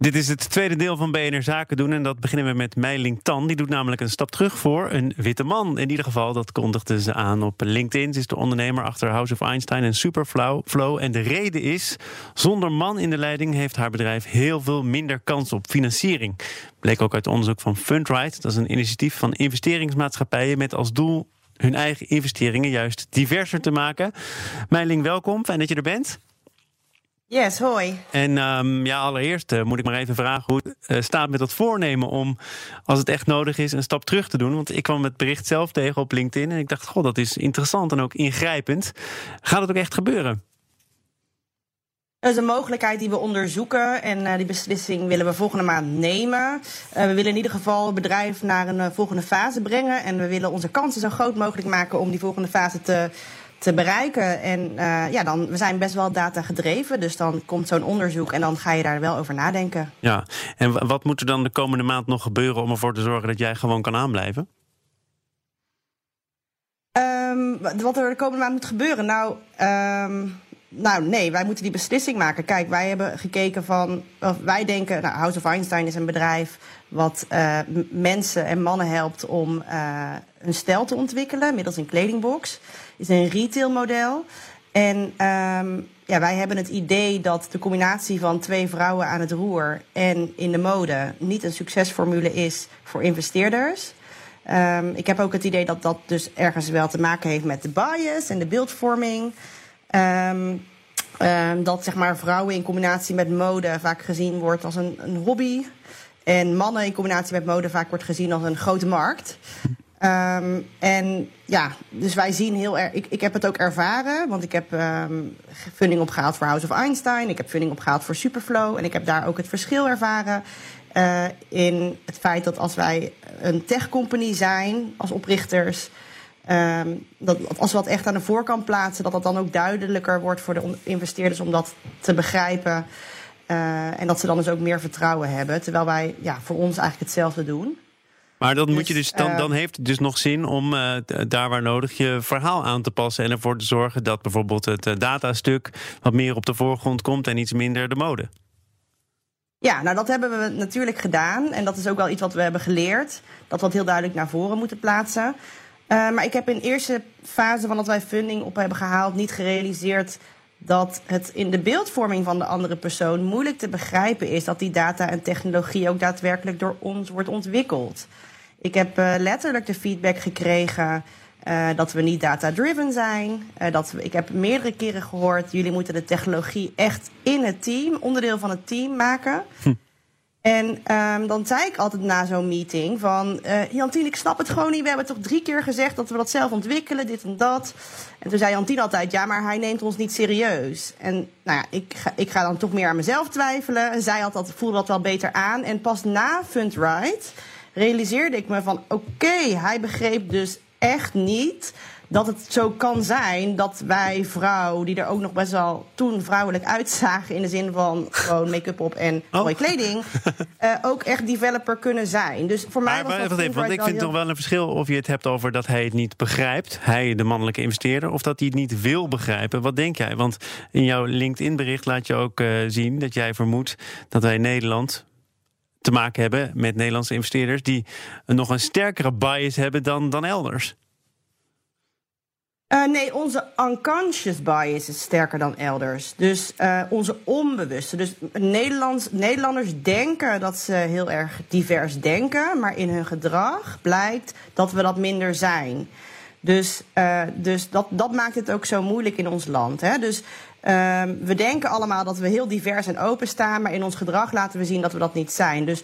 Dit is het tweede deel van BNR Zaken doen. En dat beginnen we met Meiling Tan. Die doet namelijk een stap terug voor een witte man. In ieder geval, dat kondigde ze aan op LinkedIn. Ze is de ondernemer achter House of Einstein en Superflow. En de reden is, zonder man in de leiding heeft haar bedrijf heel veel minder kans op financiering. Bleek ook uit onderzoek van Fundrite. Dat is een initiatief van investeringsmaatschappijen met als doel hun eigen investeringen juist diverser te maken. Meiling, welkom. Fijn dat je er bent. Yes, hoi. En um, ja, allereerst uh, moet ik maar even vragen hoe het uh, staat met dat voornemen om, als het echt nodig is, een stap terug te doen. Want ik kwam het bericht zelf tegen op LinkedIn en ik dacht, god, dat is interessant en ook ingrijpend. Gaat het ook echt gebeuren? Dat is een mogelijkheid die we onderzoeken en uh, die beslissing willen we volgende maand nemen. we willen in ieder geval het bedrijf naar een volgende fase brengen en we willen onze kansen zo groot mogelijk maken om die volgende fase te te bereiken. En uh, ja, dan, we zijn best wel data gedreven. Dus dan komt zo'n onderzoek en dan ga je daar wel over nadenken. Ja, en wat moet er dan de komende maand nog gebeuren om ervoor te zorgen dat jij gewoon kan aanblijven? Um, wat er de komende maand moet gebeuren? Nou, um, nou, nee, wij moeten die beslissing maken. Kijk, wij hebben gekeken van. Wij denken, nou, House of Einstein is een bedrijf wat uh, mensen en mannen helpt om een stijl te ontwikkelen middels een kledingbox is een retailmodel. En um, ja, wij hebben het idee dat de combinatie van twee vrouwen aan het roer en in de mode niet een succesformule is voor investeerders. Um, ik heb ook het idee dat dat dus ergens wel te maken heeft met de bias en de beeldvorming. Um, dat zeg maar vrouwen in combinatie met mode vaak gezien wordt als een, een hobby. En mannen in combinatie met mode vaak wordt gezien als een grote markt. Um, en ja, dus wij zien heel erg. Ik, ik heb het ook ervaren, want ik heb funding opgehaald voor House of Einstein. Ik heb funding opgehaald voor Superflow. En ik heb daar ook het verschil ervaren. Uh, in het feit dat als wij een tech company zijn, als oprichters. Um, dat als we dat echt aan de voorkant plaatsen, dat dat dan ook duidelijker wordt voor de investeerders om dat te begrijpen. Uh, en dat ze dan dus ook meer vertrouwen hebben. Terwijl wij ja, voor ons eigenlijk hetzelfde doen. Maar dan, moet je dus, dan, dan heeft het dus nog zin om uh, daar waar nodig je verhaal aan te passen. En ervoor te zorgen dat bijvoorbeeld het uh, datastuk wat meer op de voorgrond komt en iets minder de mode. Ja, nou dat hebben we natuurlijk gedaan. En dat is ook wel iets wat we hebben geleerd. Dat we heel duidelijk naar voren moeten plaatsen. Uh, maar ik heb in de eerste fase van dat wij funding op hebben gehaald niet gerealiseerd dat het in de beeldvorming van de andere persoon moeilijk te begrijpen is dat die data en technologie ook daadwerkelijk door ons wordt ontwikkeld. Ik heb uh, letterlijk de feedback gekregen uh, dat we niet data-driven zijn. Dat we, ik heb meerdere keren gehoord, jullie moeten de technologie echt in het team, onderdeel van het team maken. Hm. En um, dan zei ik altijd na zo'n meeting van... Uh, Jantien, ik snap het gewoon niet. We hebben toch drie keer gezegd dat we dat zelf ontwikkelen, dit en dat. En toen zei Jantien altijd, ja, maar hij neemt ons niet serieus. En nou ja, ik ga, ik ga dan toch meer aan mezelf twijfelen. En zij had voelde dat wel beter aan. En pas na Fundrite realiseerde ik me van... oké, hij begreep dus echt niet dat het zo kan zijn dat wij vrouw, die er ook nog best wel toen vrouwelijk uitzagen in de zin van gewoon make-up op en oh. mooie kleding, uh, ook echt developer kunnen zijn. Dus voor mij maar, was dat even, want ik vind heel... toch wel een verschil of je het hebt over dat hij het niet begrijpt, hij de mannelijke investeerder, of dat hij het niet wil begrijpen. Wat denk jij? Want in jouw LinkedIn-bericht laat je ook uh, zien dat jij vermoedt dat wij in Nederland te maken hebben met Nederlandse investeerders die nog een sterkere bias hebben dan, dan elders. Uh, nee, onze unconscious bias is sterker dan elders. Dus uh, onze onbewuste. Dus Nederlands, Nederlanders denken dat ze heel erg divers denken, maar in hun gedrag blijkt dat we dat minder zijn. Dus, uh, dus dat, dat maakt het ook zo moeilijk in ons land. Hè? Dus we denken allemaal dat we heel divers en open staan, maar in ons gedrag laten we zien dat we dat niet zijn. Dus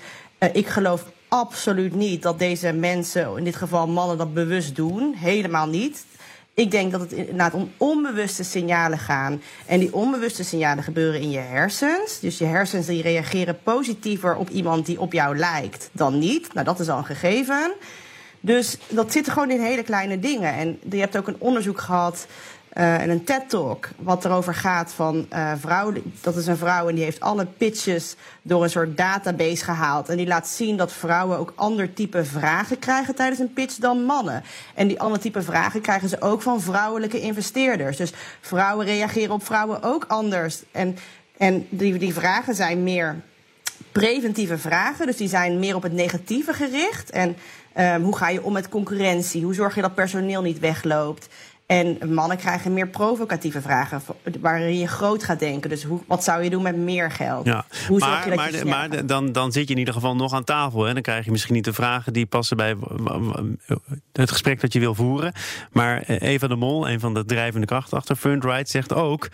ik geloof absoluut niet dat deze mensen, in dit geval mannen, dat bewust doen. Helemaal niet. Ik denk dat het inderdaad om onbewuste signalen gaan. En die onbewuste signalen gebeuren in je hersens. Dus je hersens die reageren positiever op iemand die op jou lijkt dan niet. Nou, dat is al een gegeven. Dus dat zit gewoon in hele kleine dingen. En je hebt ook een onderzoek gehad uh, en een TED-talk. Wat erover gaat van uh, vrouw. Dat is een vrouw en die heeft alle pitches door een soort database gehaald. En die laat zien dat vrouwen ook ander type vragen krijgen tijdens een pitch dan mannen. En die ander type vragen krijgen ze ook van vrouwelijke investeerders. Dus vrouwen reageren op vrouwen ook anders. En, en die, die vragen zijn meer preventieve vragen. Dus die zijn meer op het negatieve gericht. En um, hoe ga je om met concurrentie? Hoe zorg je dat personeel niet wegloopt? En mannen krijgen meer provocatieve vragen, waarin je groot gaat denken. Dus hoe, wat zou je doen met meer geld? Ja. Hoe maar, zorg je dat maar, je maar dan, dan zit je in ieder geval nog aan tafel. En dan krijg je misschien niet de vragen die passen bij het gesprek dat je wil voeren. Maar eh, Eva de Mol, een van de drijvende krachten achter Fundride, zegt ook...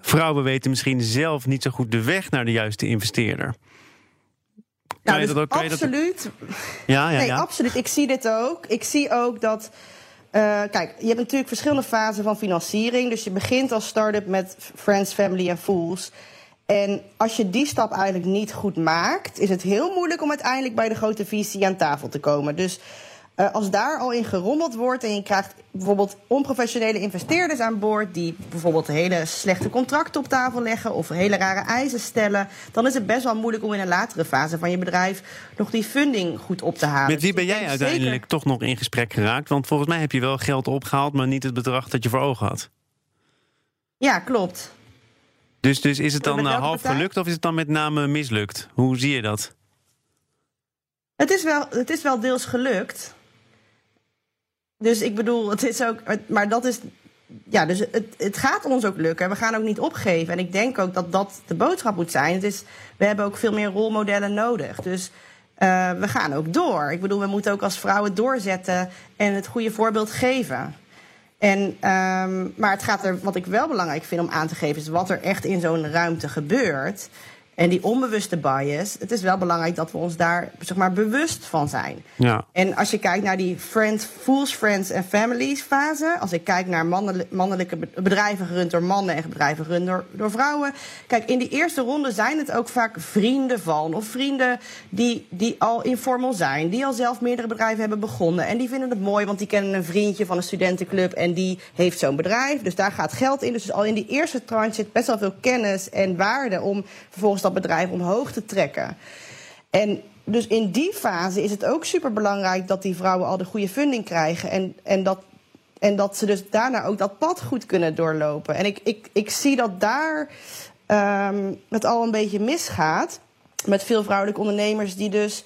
vrouwen weten misschien zelf niet zo goed de weg naar de juiste investeerder. Nou, dus absoluut. Ja, ja, nee, ja. absoluut. Ik zie dit ook. Ik zie ook dat uh, kijk, je hebt natuurlijk verschillende fasen van financiering. Dus je begint als start-up met Friends, Family en Fools. En als je die stap eigenlijk niet goed maakt, is het heel moeilijk om uiteindelijk bij de grote visie aan tafel te komen. Dus uh, als daar al in gerommeld wordt en je krijgt bijvoorbeeld onprofessionele investeerders aan boord die bijvoorbeeld hele slechte contracten op tafel leggen of hele rare eisen stellen, dan is het best wel moeilijk om in een latere fase van je bedrijf nog die funding goed op te halen. Met wie ben jij uiteindelijk toch nog in gesprek geraakt? Want volgens mij heb je wel geld opgehaald, maar niet het bedrag dat je voor ogen had. Ja, klopt. Dus, dus is het dan eh, half gelukt of is het dan met name mislukt? Hoe zie je dat? Het is wel, het is wel deels gelukt. Dus ik bedoel, het is ook. Maar dat is. Ja, dus het, het gaat ons ook lukken. We gaan ook niet opgeven. En ik denk ook dat dat de boodschap moet zijn. Het is, we hebben ook veel meer rolmodellen nodig. Dus uh, we gaan ook door. Ik bedoel, we moeten ook als vrouwen doorzetten en het goede voorbeeld geven. En, um, maar het gaat er, wat ik wel belangrijk vind om aan te geven, is wat er echt in zo'n ruimte gebeurt. En die onbewuste bias, het is wel belangrijk dat we ons daar zeg maar, bewust van zijn. Ja. En als je kijkt naar die friends, fools, friends en families fase, als ik kijk naar mannelijke bedrijven gerund door mannen en bedrijven gerund door, door vrouwen. Kijk, in die eerste ronde zijn het ook vaak vrienden van, of vrienden die, die al informel zijn, die al zelf meerdere bedrijven hebben begonnen. En die vinden het mooi, want die kennen een vriendje van een studentenclub en die heeft zo'n bedrijf. Dus daar gaat geld in. Dus al in die eerste tranche zit best wel veel kennis en waarde om vervolgens dat bedrijf omhoog te trekken. En dus in die fase is het ook super belangrijk dat die vrouwen al de goede funding krijgen. En, en, dat, en dat ze dus daarna ook dat pad goed kunnen doorlopen. En ik, ik, ik zie dat daar um, het al een beetje misgaat. Met veel vrouwelijke ondernemers die dus.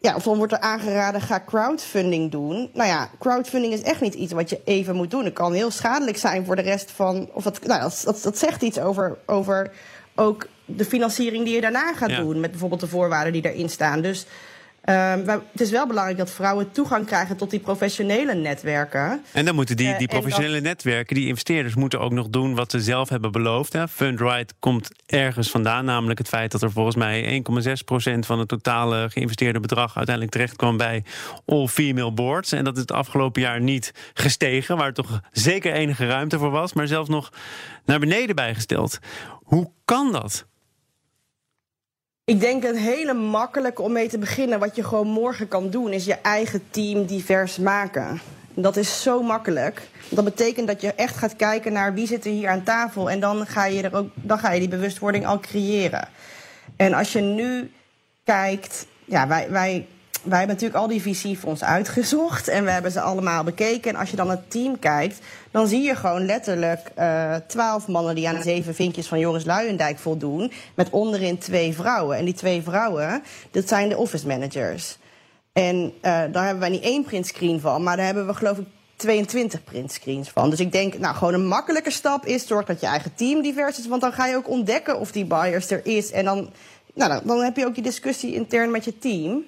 Ja, of dan wordt er aangeraden, ga crowdfunding doen. Nou ja, crowdfunding is echt niet iets wat je even moet doen. Het kan heel schadelijk zijn voor de rest van. Of dat, nou, dat, dat, dat zegt iets over, over ook de financiering die je daarna gaat doen. Met bijvoorbeeld de voorwaarden die erin staan. Dus um, het is wel belangrijk dat vrouwen toegang krijgen tot die professionele netwerken. En dan moeten die, eh, die professionele netwerken, die investeerders, moeten ook nog doen wat ze zelf hebben beloofd. Hè. Fundright komt ergens vandaan, namelijk het feit dat er volgens mij 1,6% van het totale geïnvesteerde bedrag uiteindelijk terecht kwam bij all-female boards. En dat is het afgelopen jaar niet gestegen, waar toch zeker enige ruimte voor was, maar zelfs nog naar beneden bijgesteld. Hoe kan dat? Ik denk het hele makkelijke om mee te beginnen, wat je gewoon morgen kan doen, is je eigen team divers maken. Dat is zo makkelijk. Dat betekent dat je echt gaat kijken naar wie zit er hier aan tafel. En dan ga je, er ook, dan ga je die bewustwording al creëren. En als je nu kijkt, ja, wij, wij wij hebben natuurlijk al die VC-fondsen uitgezocht en we hebben ze allemaal bekeken. En als je dan het team kijkt, dan zie je gewoon letterlijk uh, twaalf mannen die aan de zeven vinkjes van Joris Luijendijk voldoen. Met onderin twee vrouwen. En die twee vrouwen, dat zijn de office managers. En uh, daar hebben wij niet één printscreen van, maar daar hebben we geloof ik 22 printscreens van. Dus ik denk, nou, gewoon een makkelijke stap is zorg dat je eigen team divers is. Want dan ga je ook ontdekken of die buyers er is. En dan, nou, dan heb je ook die discussie intern met je team.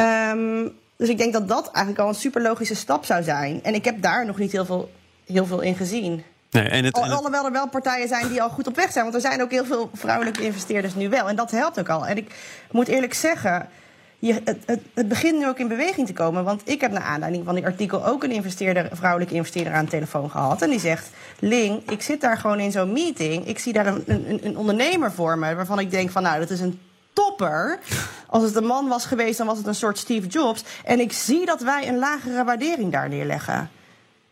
Um, dus ik denk dat dat eigenlijk al een super logische stap zou zijn. En ik heb daar nog niet heel veel, heel veel in gezien. Nee, en het, Alhoewel er wel partijen zijn die al goed op weg zijn. Want er zijn ook heel veel vrouwelijke investeerders nu wel. En dat helpt ook al. En ik moet eerlijk zeggen, je, het, het, het, begint nu ook in beweging te komen. Want ik heb naar aanleiding van die artikel ook een investeerder, vrouwelijke investeerder aan de telefoon gehad. En die zegt: Ling, ik zit daar gewoon in zo'n meeting. Ik zie daar een, een, een ondernemer voor me. Waarvan ik denk van nou, dat is een topper. Als het een man was geweest, dan was het een soort Steve Jobs. En ik zie dat wij een lagere waardering daar neerleggen.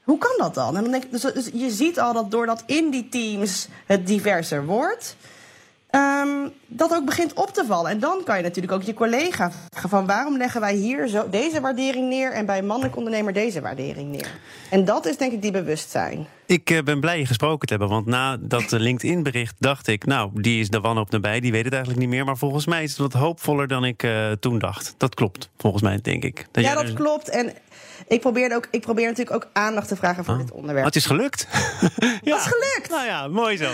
hoe kan dat dan? En dan denk ik, dus, dus je ziet al dat doordat in die teams het diverser wordt, um, dat ook begint op te vallen. En dan kan je natuurlijk ook je collega vragen van waarom leggen wij hier zo deze waardering neer en bij mannelijk ondernemer deze waardering neer. En dat is denk ik die bewustzijn. Ik uh, ben blij je gesproken te hebben, want na dat LinkedIn-bericht dacht ik, nou, die is de wanhoop nabij, die weet het eigenlijk niet meer. Maar volgens mij is het wat hoopvoller dan ik uh, toen dacht. Dat klopt, volgens mij, denk ik. Dat ja, dat klopt. En ik probeer, ook, ik probeer natuurlijk ook aandacht te vragen voor oh. dit onderwerp. het is gelukt. ja. Het is gelukt. Nou ja, mooi zo.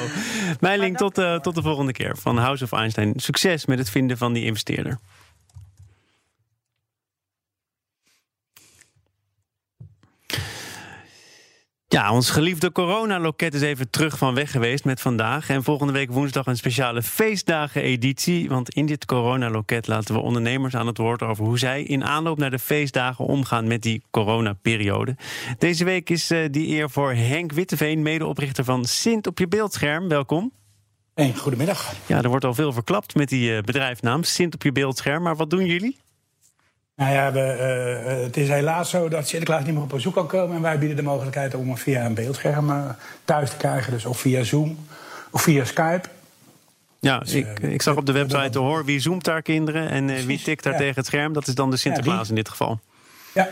Meiling, tot, uh, tot de volgende keer van House of Einstein. Succes met het vinden van die investeerder. Ja, ons geliefde coronaloket is even terug van weg geweest met vandaag. En volgende week woensdag een speciale feestdagen-editie. Want in dit coronaloket laten we ondernemers aan het woord over hoe zij in aanloop naar de feestdagen omgaan met die coronaperiode. Deze week is uh, die eer voor Henk Witteveen, medeoprichter van Sint op je beeldscherm. Welkom. Hey, goedemiddag. Ja, er wordt al veel verklapt met die uh, bedrijfnaam Sint op je beeldscherm. Maar wat doen jullie? Nou ja, we, uh, het is helaas zo dat Sinterklaas niet meer op bezoek kan komen. En wij bieden de mogelijkheid om via een beeldscherm uh, thuis te krijgen. Dus of via Zoom of via Skype. Ja, dus, ik, ik zag op de website hoor wie zoomt daar kinderen en uh, wie tikt daar ja. tegen het scherm. Dat is dan de Sinterklaas ja, in dit geval. Ja.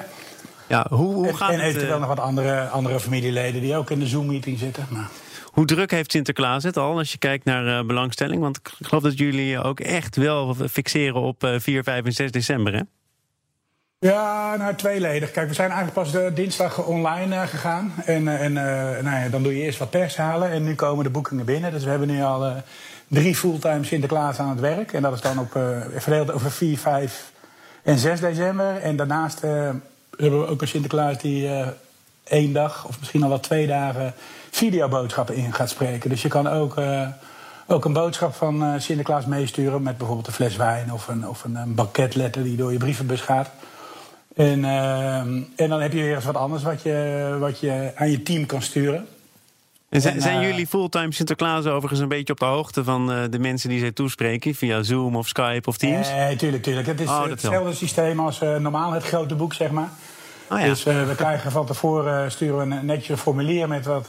Ja, hoe, hoe gaat en, en eventueel nog wat andere, andere familieleden die ook in de Zoom-meeting zitten. Maar... Hoe druk heeft Sinterklaas het al als je kijkt naar belangstelling? Want ik geloof dat jullie ook echt wel fixeren op 4, 5 en 6 december, hè? Ja, nou tweeledig. Kijk, we zijn eigenlijk pas de dinsdag online uh, gegaan. En, uh, en uh, nou ja, dan doe je eerst wat pers halen. En nu komen de boekingen binnen. Dus we hebben nu al drie fulltime Sinterklaas aan het werk. En dat is dan op, verdeeld over 4, 5 en 6 december. En daarnaast hebben we ook een Sinterklaas die één dag of misschien al wel twee dagen videoboodschappen in gaat spreken. Dus je kan ook ook een boodschap van Sinterklaas meesturen met bijvoorbeeld een fles wijn of een, of een, een banketletter die door je brievenbus gaat. En, uh, en dan heb je weer eens wat anders wat je, wat je aan je team kan sturen. En zijn, en, uh, zijn jullie fulltime Sinterklaas overigens een beetje op de hoogte van uh, de mensen die zij toespreken via Zoom of Skype of Teams? Nee, tuurlijk, tuurlijk. Het is oh, hetzelfde wel. systeem als normaal het grote boek, zeg maar. Oh, ja. Dus we krijgen van tevoren sturen we een netjes een formulier met wat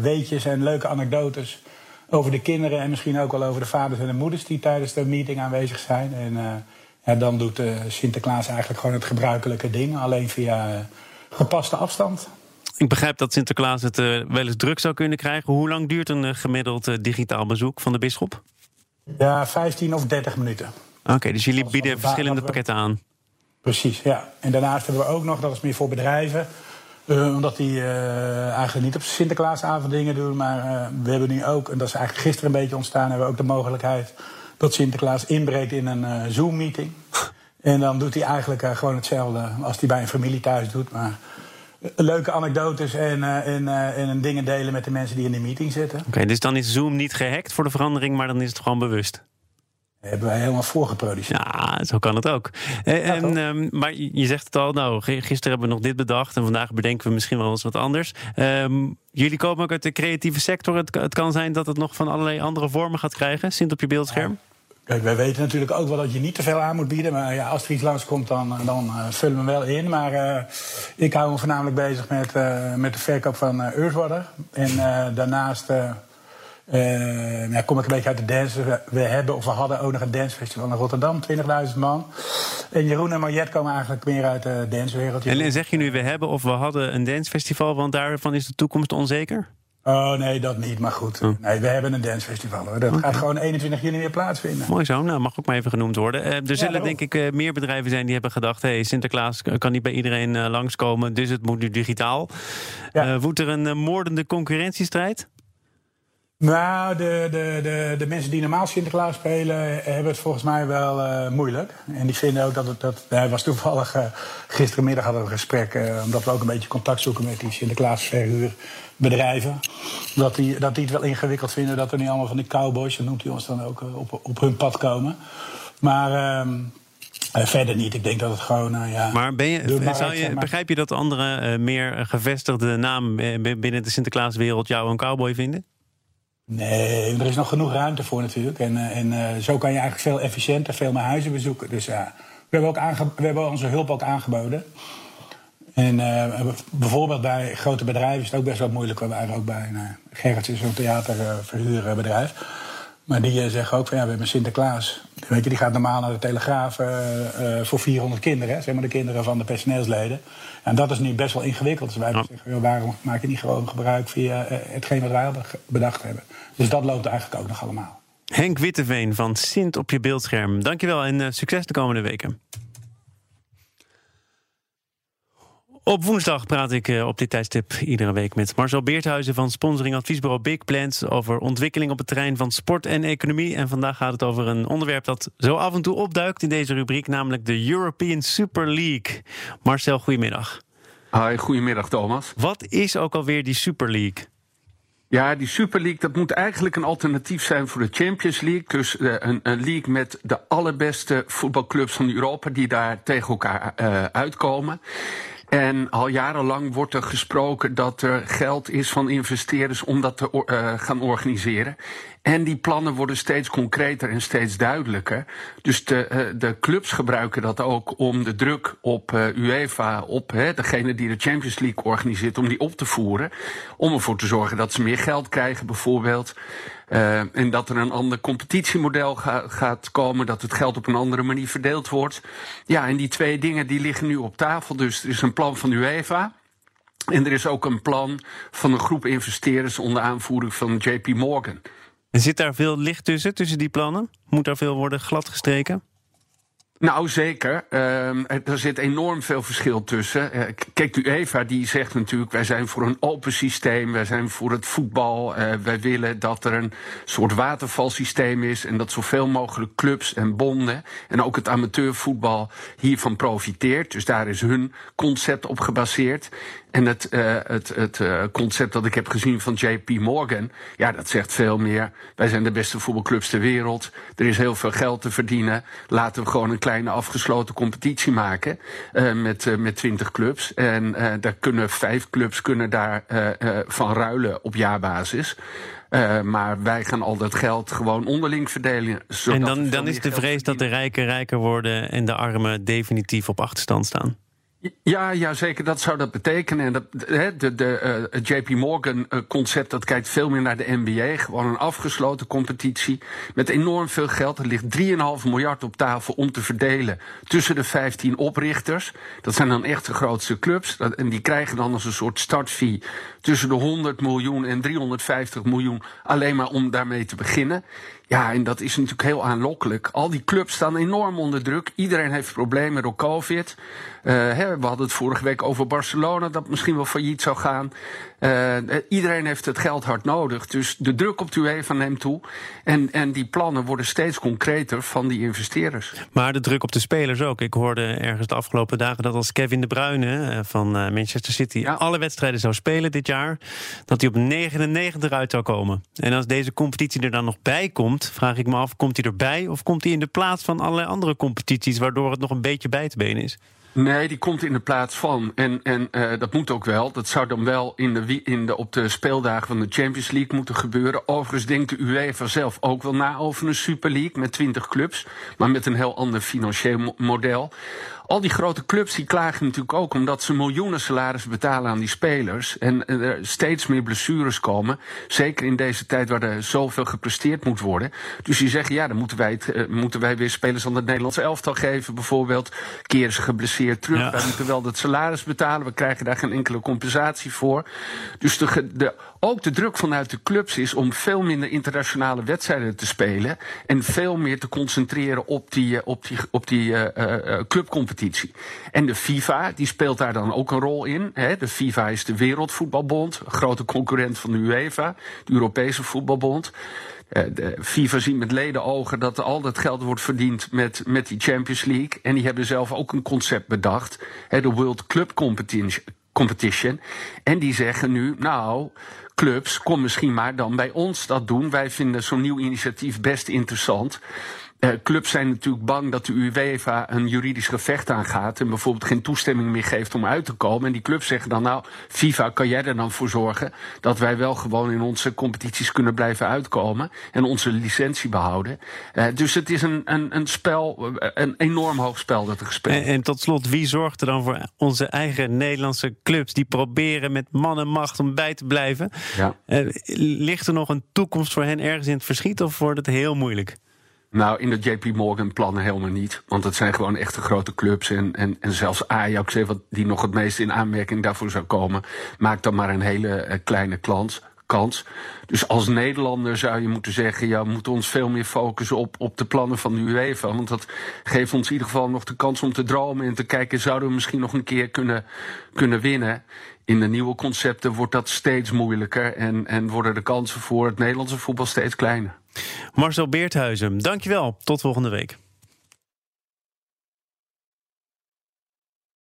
weetjes en leuke anekdotes over de kinderen en misschien ook wel over de vaders en de moeders die tijdens de meeting aanwezig zijn. En ja, dan doet uh, Sinterklaas eigenlijk gewoon het gebruikelijke ding, alleen via uh, gepaste afstand. Ik begrijp dat Sinterklaas het uh, wel eens druk zou kunnen krijgen. Hoe lang duurt een gemiddeld digitaal bezoek van de bisschop? Ja, 15 of 30 minuten. Oké, dus jullie bieden verschillende pakketten aan. Precies, ja. En daarnaast hebben we ook nog, dat is meer voor bedrijven, uh, omdat die uh, eigenlijk niet op Sinterklaasavond dingen doen. Maar uh, we hebben nu ook, en dat is eigenlijk gisteren een beetje ontstaan, hebben we ook de mogelijkheid dat Sinterklaas inbreekt in een uh, Zoom-meeting. En dan doet hij eigenlijk uh, gewoon hetzelfde als hij bij een familie thuis doet. Maar uh, leuke anekdotes en, en, en dingen delen met de mensen die in de meeting zitten. Oké, dus dan is Zoom niet gehackt voor de verandering, maar dan is het gewoon bewust? Hebben wij helemaal voorgeproduceerd. Ja, zo kan het ook. Ja, en, um, maar je zegt het al, nou, gisteren hebben we nog dit bedacht... en vandaag bedenken we misschien wel eens wat anders. Um, jullie komen ook uit de creatieve sector. Het, het, kan zijn dat het nog van allerlei andere vormen gaat krijgen... Sint op je beeldscherm? Ja. Kijk, wij weten natuurlijk ook wel dat je niet te veel aan moet bieden. Maar ja, als er iets langskomt, dan, dan uh, vullen we hem wel in. Maar uh, ik hou me voornamelijk bezig met, uh, met de verkoop van Earthwater. En daarnaast ja, kom ik een beetje uit de dance. We, we, hebben of we hadden ook nog een dancefestival in Rotterdam, 20.000 man. En Jeroen en Mariette komen eigenlijk meer uit de dancewereld. En zeg je nu we hebben of we hadden een dancefestival, want daarvan is de toekomst onzeker? Oh nee, dat niet. Maar goed, oh. nee, we hebben een dancefestival. Hoor. Dat okay. gaat gewoon 21 juni weer plaatsvinden. Mooi zo, nou mag ook maar even genoemd worden. Uh, er ja, zullen denk ik uh, meer bedrijven zijn die hebben gedacht... hey, Sinterklaas kan niet bij iedereen uh, langskomen, dus het moet nu digitaal. Ja. woedt er een moordende concurrentiestrijd? Nou, de, de, de, de mensen die normaal Sinterklaas spelen... hebben het volgens mij wel moeilijk. En die vinden ook dat het... Dat, hij was toevallig... gisterenmiddag hadden we een gesprek... omdat we ook een beetje contact zoeken met die Sinterklaasverhuur bedrijven. Dat die, dat die het wel ingewikkeld vinden dat er niet allemaal van die cowboys, dat noemt hij ons dan ook, eh, op, op hun pad komen. Maar uh, verder niet. Ik denk dat het gewoon. Ja, maar, ben je, zou je, begrijp je dat andere uh, meer gevestigde namen binnen de Sinterklaaswereld jou een cowboy vinden? Nee, er is nog genoeg ruimte voor natuurlijk. En, en zo kan je eigenlijk veel efficiënter veel meer huizen bezoeken. Dus ja, we hebben, ook we hebben onze hulp ook aangeboden. En bijvoorbeeld bij grote bedrijven is het ook best wel moeilijk. We waren ook bij nou, Gerrits is zo'n theaterverhuurbedrijf. Maar die zeggen ook van ja, we hebben Sinterklaas. Weet je, die gaat normaal naar de Telegraaf uh, voor 400 kinderen, zeg maar de kinderen van de personeelsleden. En dat is nu best wel ingewikkeld. Dus wij ja. zeggen, waarom maak je niet gewoon gebruik via hetgeen wat wij bedacht hebben? Dus dat loopt eigenlijk ook nog allemaal. Henk Witteveen van Sint op je beeldscherm. Dankjewel en succes de komende weken. Op woensdag praat ik eh, op dit tijdstip iedere week met Marcel Beerthuizen van sponsoring adviesbureau Big Plans over ontwikkeling op het terrein van sport en economie. En vandaag gaat het over een onderwerp dat zo af en toe opduikt in deze rubriek, namelijk de European Super League. Marcel, goedemiddag. Hoi, goedemiddag Thomas. Wat is ook alweer die Super League? Ja, die Super League dat moet eigenlijk een alternatief zijn voor de Champions League. Dus uh, een, een, league met de allerbeste voetbalclubs van Europa die daar tegen elkaar uh, uitkomen. En al jarenlang wordt er gesproken dat er geld is van investeerders om dat te uh, gaan organiseren. En die plannen worden steeds concreter en steeds duidelijker. Dus de, uh, de clubs gebruiken dat ook om de druk op uh, UEFA, op hè, degene die de Champions League organiseert, om die op te voeren. Om ervoor te zorgen dat ze meer geld krijgen, bijvoorbeeld. Uh, en dat er een ander competitiemodel ga, gaat komen, dat het geld op een andere manier verdeeld wordt. Ja, en die twee dingen die liggen nu op tafel. Dus er is een plan van UEFA. En er is ook een plan van een groep investeerders onder aanvoering van JP Morgan. En zit daar veel licht tussen, tussen die plannen? Moet daar veel worden gladgestreken? Nou, zeker. Uh, er zit enorm veel verschil tussen. Uh, kijk, UEFA die zegt natuurlijk... wij zijn voor een open systeem, wij zijn voor het voetbal. Uh, wij willen dat er een soort watervalsysteem is... en dat zoveel mogelijk clubs en bonden... en ook het amateurvoetbal hiervan profiteert. Dus daar is hun concept op gebaseerd. En het, uh, het, het uh, concept dat ik heb gezien van JP Morgan, ja, dat zegt veel meer. Wij zijn de beste voetbalclubs ter wereld. Er is heel veel geld te verdienen. Laten we gewoon een kleine afgesloten competitie maken uh, met, met 20 clubs. En daar kunnen vijf clubs kunnen daar van ruilen op jaarbasis. Uh, maar wij gaan al dat geld gewoon onderling verdelen. En dan, dan is de vrees dat de rijken rijker worden en de armen definitief op achterstand staan. Ja, ja, zeker. Dat zou dat betekenen. En dat, de, de, uh, JP Morgan uh, concept dat kijkt veel meer naar de NBA. Gewoon een afgesloten competitie met enorm veel geld. Er ligt 3,5 miljard op tafel om te verdelen tussen de 15 oprichters. Dat zijn dan echt de grootste clubs. En die krijgen dan als een soort startfee tussen de 100 miljoen en 350 miljoen. Alleen maar om daarmee te beginnen. Ja, en dat is natuurlijk heel aanlokkelijk. Al die clubs staan enorm onder druk. Iedereen heeft problemen door COVID. Uh, we hadden het vorige week over Barcelona, dat misschien wel failliet zou gaan. Uh, iedereen heeft het geld hard nodig. Dus de druk op de UEFA neemt toe. En, en die plannen worden steeds concreter van die investeerders. Maar de druk op de spelers ook. Ik hoorde ergens de afgelopen dagen dat als Kevin de Bruyne van Manchester City ja. alle wedstrijden zou spelen dit jaar, dat hij op 99 uit zou komen. En als deze competitie er dan nog bij komt, vraag ik me af: komt hij erbij of komt hij in de plaats van allerlei andere competities, waardoor het nog een beetje bij te benen is? Nee, die komt in de plaats van. En, en uh, dat moet ook wel. Dat zou dan wel in de, in de, op de speeldagen van de Champions League moeten gebeuren. Overigens denkt de UEFA zelf ook wel na over een Super League met 20 clubs. Maar met een heel ander financieel model. Al die grote clubs die klagen natuurlijk ook omdat ze miljoenen salarissen betalen aan die spelers. En er steeds meer blessures komen. Zeker in deze tijd waar er zoveel gepresteerd moet worden. Dus die zeggen, ja, dan moeten wij, het, uh, moeten wij weer spelers aan het Nederlandse elftal geven, bijvoorbeeld. Keren ze geblesseerd terug. Ja. Wij moeten wel dat salaris betalen. We krijgen daar geen enkele compensatie voor. Dus de, de, ook de druk vanuit de clubs is om veel minder internationale wedstrijden te spelen. En veel meer te concentreren op die, op die, op die uh, uh, clubcompetitie. En de FIFA, die speelt daar dan ook een rol in. Hè. De FIFA is de Wereldvoetbalbond, grote concurrent van de UEFA, de Europese Voetbalbond. De FIFA ziet met ledenogen dat al dat geld wordt verdiend met, met die Champions League. En die hebben zelf ook een concept bedacht, hè, de World Club Competition. En die zeggen nu, nou, clubs, kom misschien maar dan bij ons dat doen. Wij vinden zo'n nieuw initiatief best interessant. Uh, clubs zijn natuurlijk bang dat de UEFA een juridisch gevecht aangaat. En bijvoorbeeld geen toestemming meer geeft om uit te komen. En die clubs zeggen dan: Nou, FIFA, kan jij er dan voor zorgen dat wij wel gewoon in onze competities kunnen blijven uitkomen. En onze licentie behouden. Uh, dus het is een, een, een spel, een enorm hoog spel dat er gespeeld wordt. En, en, tot slot, wie zorgt er dan voor onze eigen Nederlandse clubs die proberen met man en macht om bij te blijven? Ja. Uh, ligt er nog een toekomst voor hen ergens in het verschiet of wordt het heel moeilijk? Nou, in de JP Morgan plannen helemaal niet. Want het zijn gewoon echte grote clubs. En, en, en zelfs Ajax, wat die nog het meest in aanmerking daarvoor zou komen, maakt dan maar een hele uh, kleine klant, kans. Dus als Nederlander zou je moeten zeggen: ja, we moeten ons veel meer focussen op, op de plannen van de UEFA. Want dat geeft ons in ieder geval nog de kans om te dromen en te kijken: zouden we misschien nog een keer kunnen, kunnen winnen? In de nieuwe concepten wordt dat steeds moeilijker en, en worden de kansen voor het Nederlandse voetbal steeds kleiner. Marcel Beerthuizen, dankjewel. Tot volgende week.